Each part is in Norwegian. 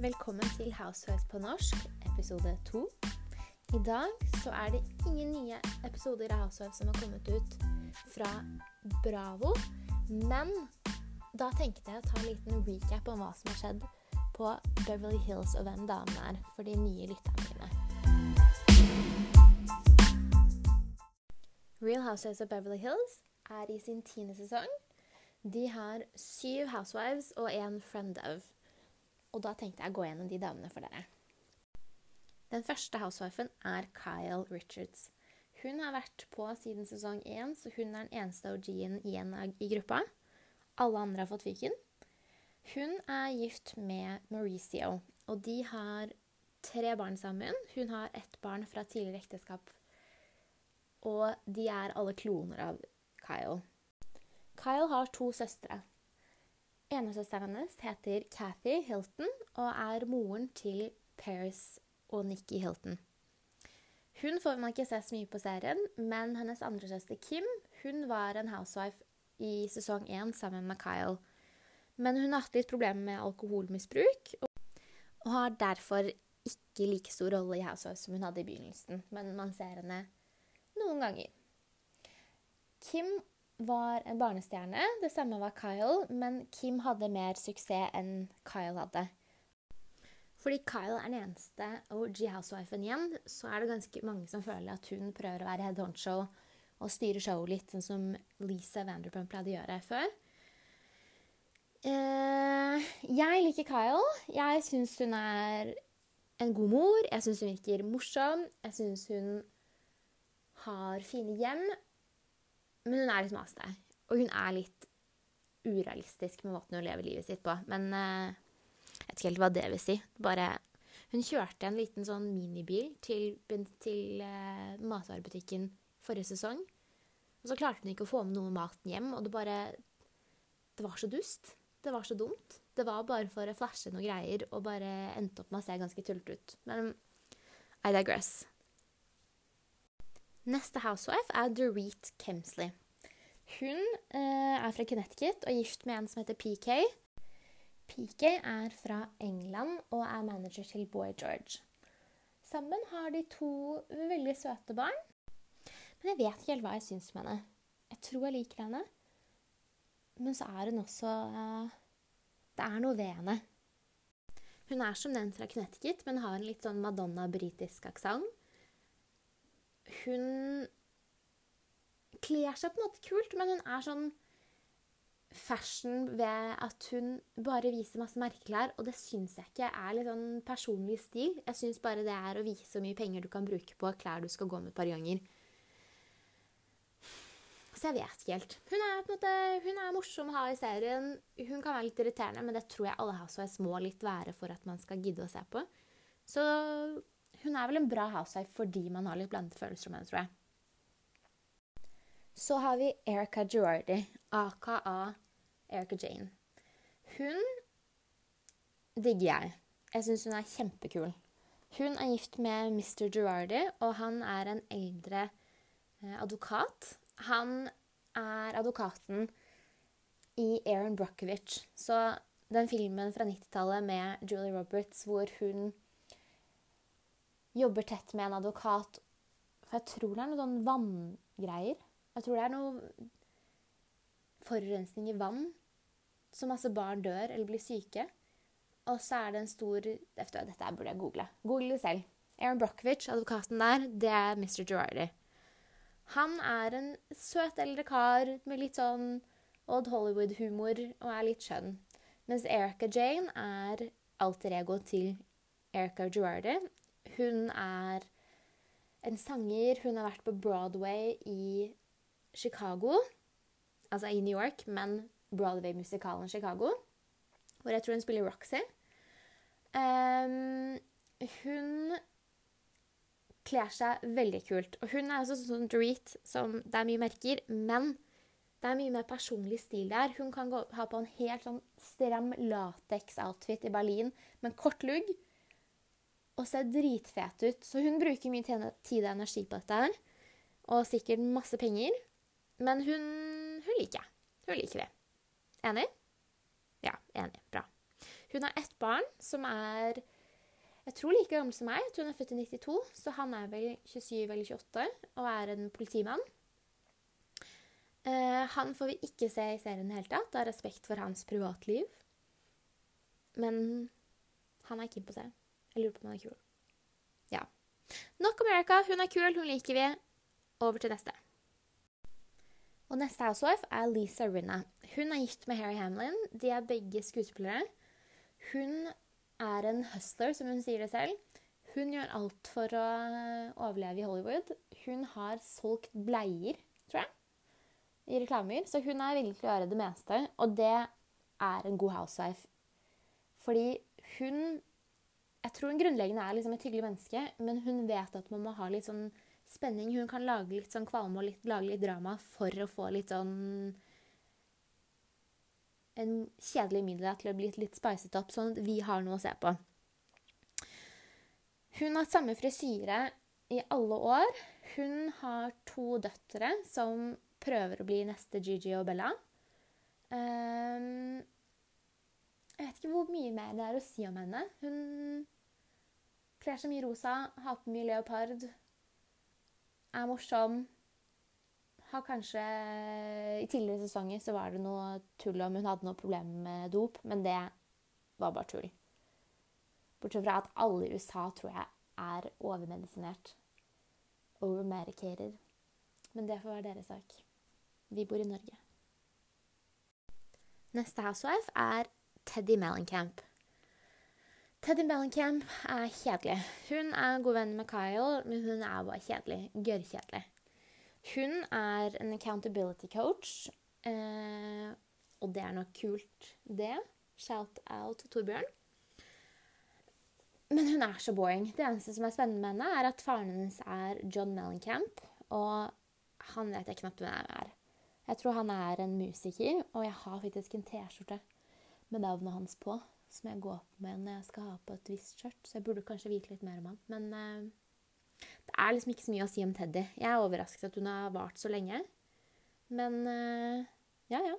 Velkommen til Housewives på norsk, episode to. I dag så er det ingen nye episoder av Housewives som har kommet ut fra Bravo. Men da tenkte jeg å ta en liten recap om hva som har skjedd på Beverly Hills og hvem damen er, for de nye lytterne mine. Real Housewives of Beverly Hills er i sin tiende sesong. De har syv housewives og én friend of. Og da tenkte jeg å gå gjennom de damene for dere. Den første housewifen er Kyle Richards. Hun har vært på siden sesong én, så hun er den eneste OG-en igjen i gruppa. Alle andre har fått fyken. Hun er gift med Mauricio, og de har tre barn sammen. Hun har ett barn fra tidligere ekteskap, og de er alle kloner av Kyle. Kyle har to søstre. Enesøsteren hennes heter Cathy Hilton og er moren til Paris og Nikki Hilton. Hun får man ikke se så mye på serien, men hennes andre søster Kim hun var en housewife i sesong én sammen med Kyle. Men hun har hatt litt problemer med alkoholmisbruk og har derfor ikke like stor rolle i Housewives som hun hadde i begynnelsen, men man ser henne noen ganger. Kim var en barnestjerne. Det samme var Kyle, men Kim hadde mer suksess enn Kyle hadde. Fordi Kyle er den eneste OG housewifen igjen, så er det ganske mange som føler at hun prøver å være head honcho og styre showet litt, sånn som Lisa Vanderpump pleide å gjøre før. Eh, jeg liker Kyle. Jeg syns hun er en god mor. Jeg syns hun virker morsom. Jeg syns hun har fine hjem. Men hun er litt masete. Og hun er litt urealistisk med måten hun lever livet sitt på. Men uh, jeg vet ikke helt hva det vil si. Bare Hun kjørte en liten sånn minibil til, til uh, matvarebutikken forrige sesong. Og så klarte hun ikke å få med noe maten hjem, og det bare Det var så dust. Det var så dumt. Det var bare for å flashe noen greier og bare endte opp med å se ganske tullete ut. Men I digress. Neste housewife er Dorit Kemsley. Hun eh, er fra Connecticut og gift med en som heter PK. PK er fra England og er manager til Boy George. Sammen har de to veldig søte barn. Men jeg vet ikke helt hva jeg syns om henne. Jeg tror jeg liker henne. Men så er hun også eh, Det er noe ved henne. Hun er som den fra Connecticut, men har en litt sånn Madonna-britisk aksent hun kler seg på en måte kult, men hun er sånn fashion ved at hun bare viser masse merkeklær, og det syns jeg ikke er litt sånn personlig stil. Jeg syns bare det er å vise så mye penger du kan bruke på klær du skal gå med et par ganger. Så jeg vet ikke helt. Hun er, måte, hun er morsom å ha i serien. Hun kan være litt irriterende, men det tror jeg alle housewives må litt være for at man skal gidde å se på. Så hun er vel en bra housewife fordi man har litt blandede følelser om henne, tror jeg. Så har vi Erica Girardi, aka Erica Jane. Hun digger jeg. Jeg syns hun er kjempekul. Hun er gift med Mr. Girardi, og han er en eldre eh, advokat. Han er advokaten i Aaron Brockovich. Så den filmen fra 90-tallet med Julie Roberts hvor hun jobber tett med en advokat. For jeg tror det er noen sånn vanngreier. Jeg tror det er noe forurensning i vann. Så masse barn dør eller blir syke. Og så er det en stor Dette burde jeg google. Google det selv. Aaron Brockovich, advokaten der, det er Mr. Girardi. Han er en søt eldre kar med litt sånn Odd Hollywood-humor og er litt skjønn. Mens Erica Jane er alter ego til Erica Girardi, hun er en sanger. Hun har vært på Broadway i Chicago, altså i New York, men Broadway-musikalen Chicago, hvor jeg tror hun spiller Roxy. Um, hun kler seg veldig kult. Og hun er også sånn dreet som Det er mye merker, men det er mye mer personlig stil der. Hun kan gå, ha på en helt sånn stram lateks-outfit i Berlin med kort lugg og ser dritfet ut. Så hun bruker mye tid og energi på dette her. Og sikkert masse penger. Men hun, hun liker jeg. Hun liker det. Enig? Ja, enig. Bra. Hun har ett barn som er jeg tror like gammel som meg. Jeg tror hun er født i 92, så han er vel 27 eller 28 og er en politimann. Uh, han får vi ikke se i serien i det hele tatt, av respekt for hans privatliv. Men han er keen på å se. Jeg lurer på om han er kul. Ja. Nok America. Hun er kul, hun liker vi. Over til neste. Og neste housewife er Lisa Rinna. Hun er gift med Harry Hamlin. De er begge skuespillere. Hun er en hustler, som hun sier det selv. Hun gjør alt for å overleve i Hollywood. Hun har solgt bleier, tror jeg, i reklamer. Så hun er villig til å gjøre det meste, og det er en god housewife. Fordi hun Jeg tror hun grunnleggende er liksom et hyggelig menneske, men hun vet at man må ha litt sånn spenning. Hun kan lage litt sånn kvalme og litt, lage litt drama for å få litt sånn en kjedelig middag til å bli litt spicet opp, sånn at vi har noe å se på. Hun har hatt samme frisyre i alle år. Hun har to døtre som prøver å bli neste Gigi og Bella. Um, jeg vet ikke hvor mye mer det er å si om henne. Hun kler så mye rosa, har på mye leopard, er morsom har kanskje I tidligere sesonger så var det noe tull om hun hadde noe problem med dop, men det var bare tull. Bortsett fra at alle i USA tror jeg er overmedisinert. Overmedicated. Men det får være deres sak. Vi bor i Norge. Neste housewife er Teddy Mellencamp. Teddy Mellencamp er kjedelig. Hun er god venn med Kyle, men hun er bare kjedelig. Gørrkjedelig. Hun er en accountability coach, eh, og det er nok kult, det. Shout out Torbjørn. Men hun er så boring. Det eneste som er spennende med henne, er at faren hennes er John Mellencamp, og han vet jeg knapt hvem er. Jeg tror han er en musiker, og jeg har faktisk en T-skjorte med navnet hans på, som jeg går med når jeg skal ha på et visst skjørt, så jeg burde kanskje vite litt mer om han. Men uh, det er liksom ikke så mye å si om Teddy. Jeg er overrasket at hun har vart så lenge. Men uh, ja, ja.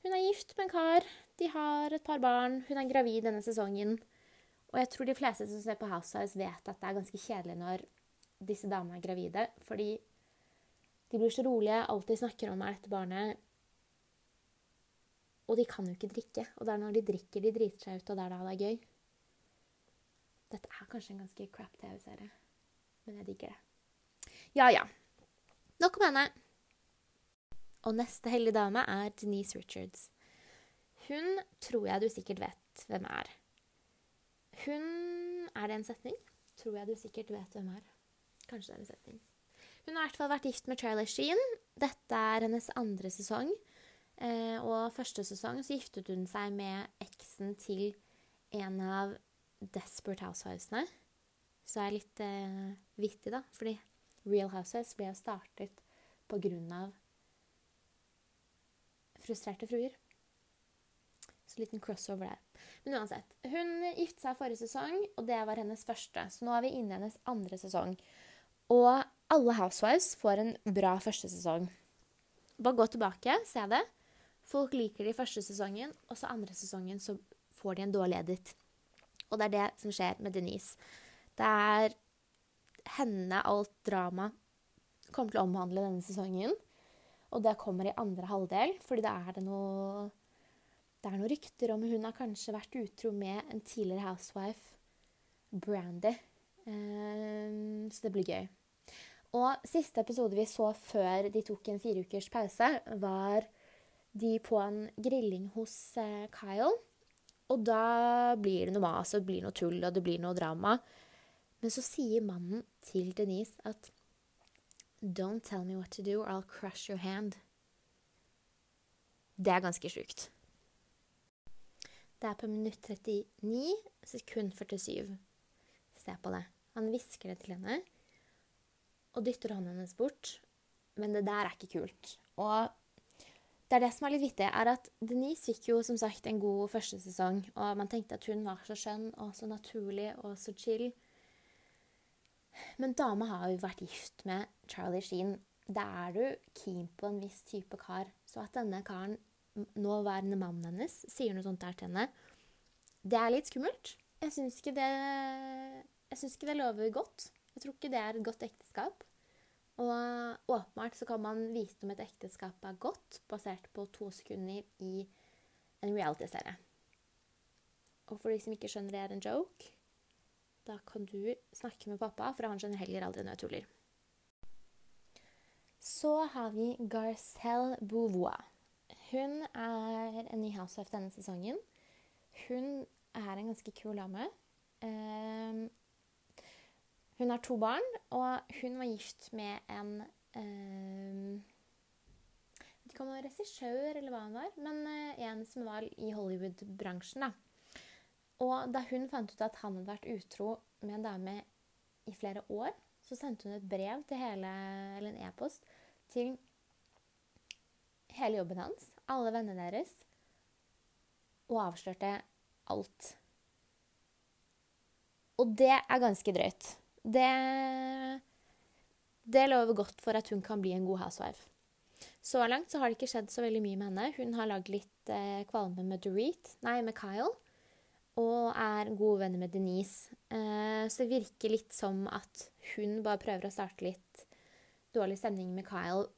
Hun er gift med en kar. De har et par barn. Hun er gravid denne sesongen. Og jeg tror de fleste som ser på Housewives, vet at det er ganske kjedelig når disse damene er gravide. Fordi de blir så rolige, alltid snakker om er dette barnet. Og de kan jo ikke drikke. Og det er når de drikker de driter seg ut, og det er da det er gøy. Dette er kanskje en ganske crap TV-serie men jeg digger det. Ja, ja. Nok om henne. Og neste hellige dame er Denise Richards. Hun tror jeg du sikkert vet hvem er. Hun Er det en setning? Tror jeg du sikkert vet hvem er. Kanskje det er en setning. Hun har i hvert fall vært gift med Charlie Sheen. Dette er hennes andre sesong. Eh, og første sesong så giftet hun seg med eksen til en av Desperate Housewivesene så er litt eh, vittig, da. Fordi Real Housewives ble jo startet på grunn av frustrerte fruer. Så liten crossover der. Men uansett. Hun giftet seg forrige sesong, og det var hennes første. Så nå er vi inne i hennes andre sesong. Og alle Housewives får en bra første sesong. Bare gå tilbake, se det. Folk liker de første sesongen, og så andre sesongen så får de en dårlig edit. Og det er det som skjer med Denise. Det er henne alt drama kommer til å omhandle denne sesongen. Og det kommer i andre halvdel, fordi det er det noe Det er noen rykter om hun har kanskje vært utro med en tidligere housewife, Brandy. Um, så det blir gøy. Og siste episode vi så før de tok en fire ukers pause, var de på en grilling hos uh, Kyle. Og da blir det noe mas, og det blir noe tull, og det blir noe drama. Men så sier mannen til Denise at Don't tell me what to do, or I'll crush your hand. Det er ganske sjukt. Det er på minutt 39, sekund 47. Se på det. Han hvisker det til henne og dytter hånden hennes bort. Men det der er ikke kult. Og det er det som er litt vittig, er at Denise fikk jo som sagt en god første sesong. Og man tenkte at hun var så skjønn og så naturlig og så chill. Men dama har jo vært gift med Charlie Sheen. Da er du keen på en viss type kar. Så at denne karen, nåværende mannen hennes, sier noe sånt der til henne, Det er litt skummelt. Jeg syns ikke det Jeg syns ikke det lover godt. Jeg tror ikke det er et godt ekteskap. Og åpenbart så kan man vite om et ekteskap er godt basert på to sekunder i en reality-serie. Og for de som ikke skjønner det er en joke, da kan du snakke med pappa, for han skjønner heller aldri når jeg tuller. Så har vi Garcelle Beauvoir. Hun er en ny housewife denne sesongen. Hun er en ganske kul dame. Hun har to barn, og hun var gift med en um, Jeg vet ikke om hun var regissør eller hva han var, men uh, en som var i Hollywood-bransjen. da. Og da hun fant ut at han hadde vært utro med en dame i flere år, så sendte hun et brev til hele, eller en e-post til hele jobben hans, alle vennene deres, og avslørte alt. Og det er ganske drøyt. Det, det lover godt for at hun kan bli en god housewife. Så langt så har det ikke skjedd så veldig mye med henne. Hun har lagd litt eh, kvalme med Dorit, nei, med Kyle og er gode venner med Denise. Eh, så det virker litt som at hun bare prøver å starte litt dårlig stemning med Kyle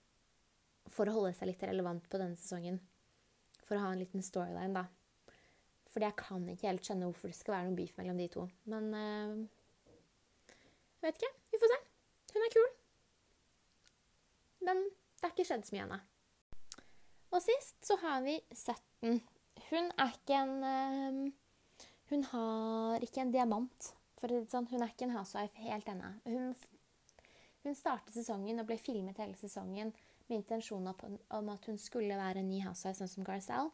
for å holde seg litt relevant på denne sesongen. For å ha en liten storyline, da. Fordi jeg kan ikke helt skjønne hvorfor det skal være noe beef mellom de to. Men eh, vet ikke. Vi får se. Hun er kul. Men det er ikke skjedd så mye ennå. Og sist så har vi Sutton. Hun er ikke en eh, hun har ikke en diamant. For sånn. Hun er ikke en housewife helt ennå. Hun, hun, startet sesongen og ble filmet hele sesongen med intensjon om at hun skulle være en ny housewife, sånn som Garcelle.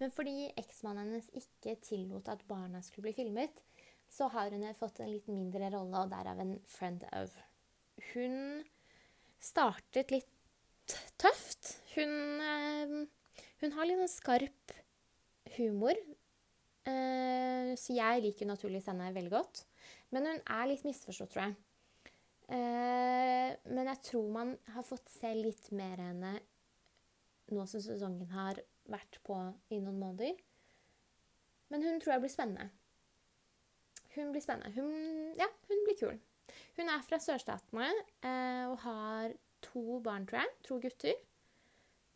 Men fordi eksmannen hennes ikke tillot at barna skulle bli filmet, så har hun fått en litt mindre rolle, og derav en friend of. Hun startet litt tøft. Hun, eh, hun har litt sånn skarp humor. Uh, så jeg liker naturligvis henne veldig godt. Men hun er litt misforstått, tror jeg. Uh, men jeg tror man har fått se litt mer av henne nå som sesongen har vært på i noen måneder. Men hun tror jeg blir spennende. Hun blir spennende. Hun, ja, hun blir kul. Hun er fra sørstatene eh, og har to barn, tror jeg. To gutter.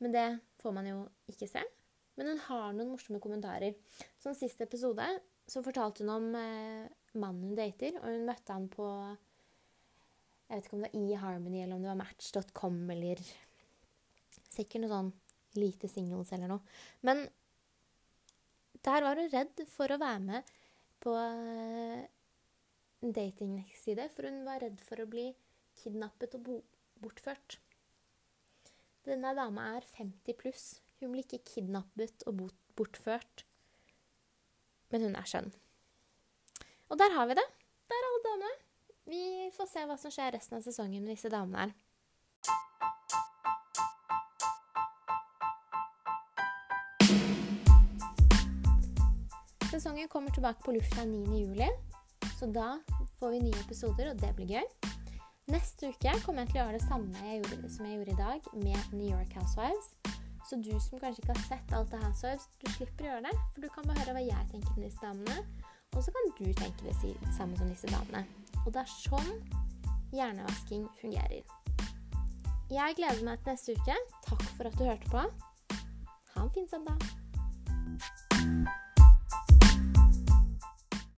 Men det får man jo ikke se. Men hun har noen morsomme kommentarer. Sånn siste episode så fortalte hun om eh, mannen hun dater, og hun møtte han på Jeg vet ikke om det var eHarmony eller om det var Match.com eller Sikkert noe sånn lite singles eller noe. Men der var hun redd for å være med på eh, en datingnettside, for hun var redd for å bli kidnappet og bortført. Denne dama er 50 pluss. Hun blir ikke kidnappet og bortført, men hun er skjønn. Og der har vi det. Der er alle damene. Vi får se hva som skjer resten av sesongen med disse damene her. Sesongen kommer tilbake på lufta 9.7, så da får vi nye episoder, og det blir gøy. Neste uke kommer jeg til å gjøre det samme jeg gjorde, som jeg gjorde i dag, med New York Housewives. Så du som kanskje ikke har sett alt det her, du slipper å gjøre det. For du kan bare høre hva jeg tenker om disse damene, og så kan du tenke det samme som disse damene. Og det er sånn hjernevasking fungerer. Jeg gleder meg til neste uke. Takk for at du hørte på. Ha en fin søndag.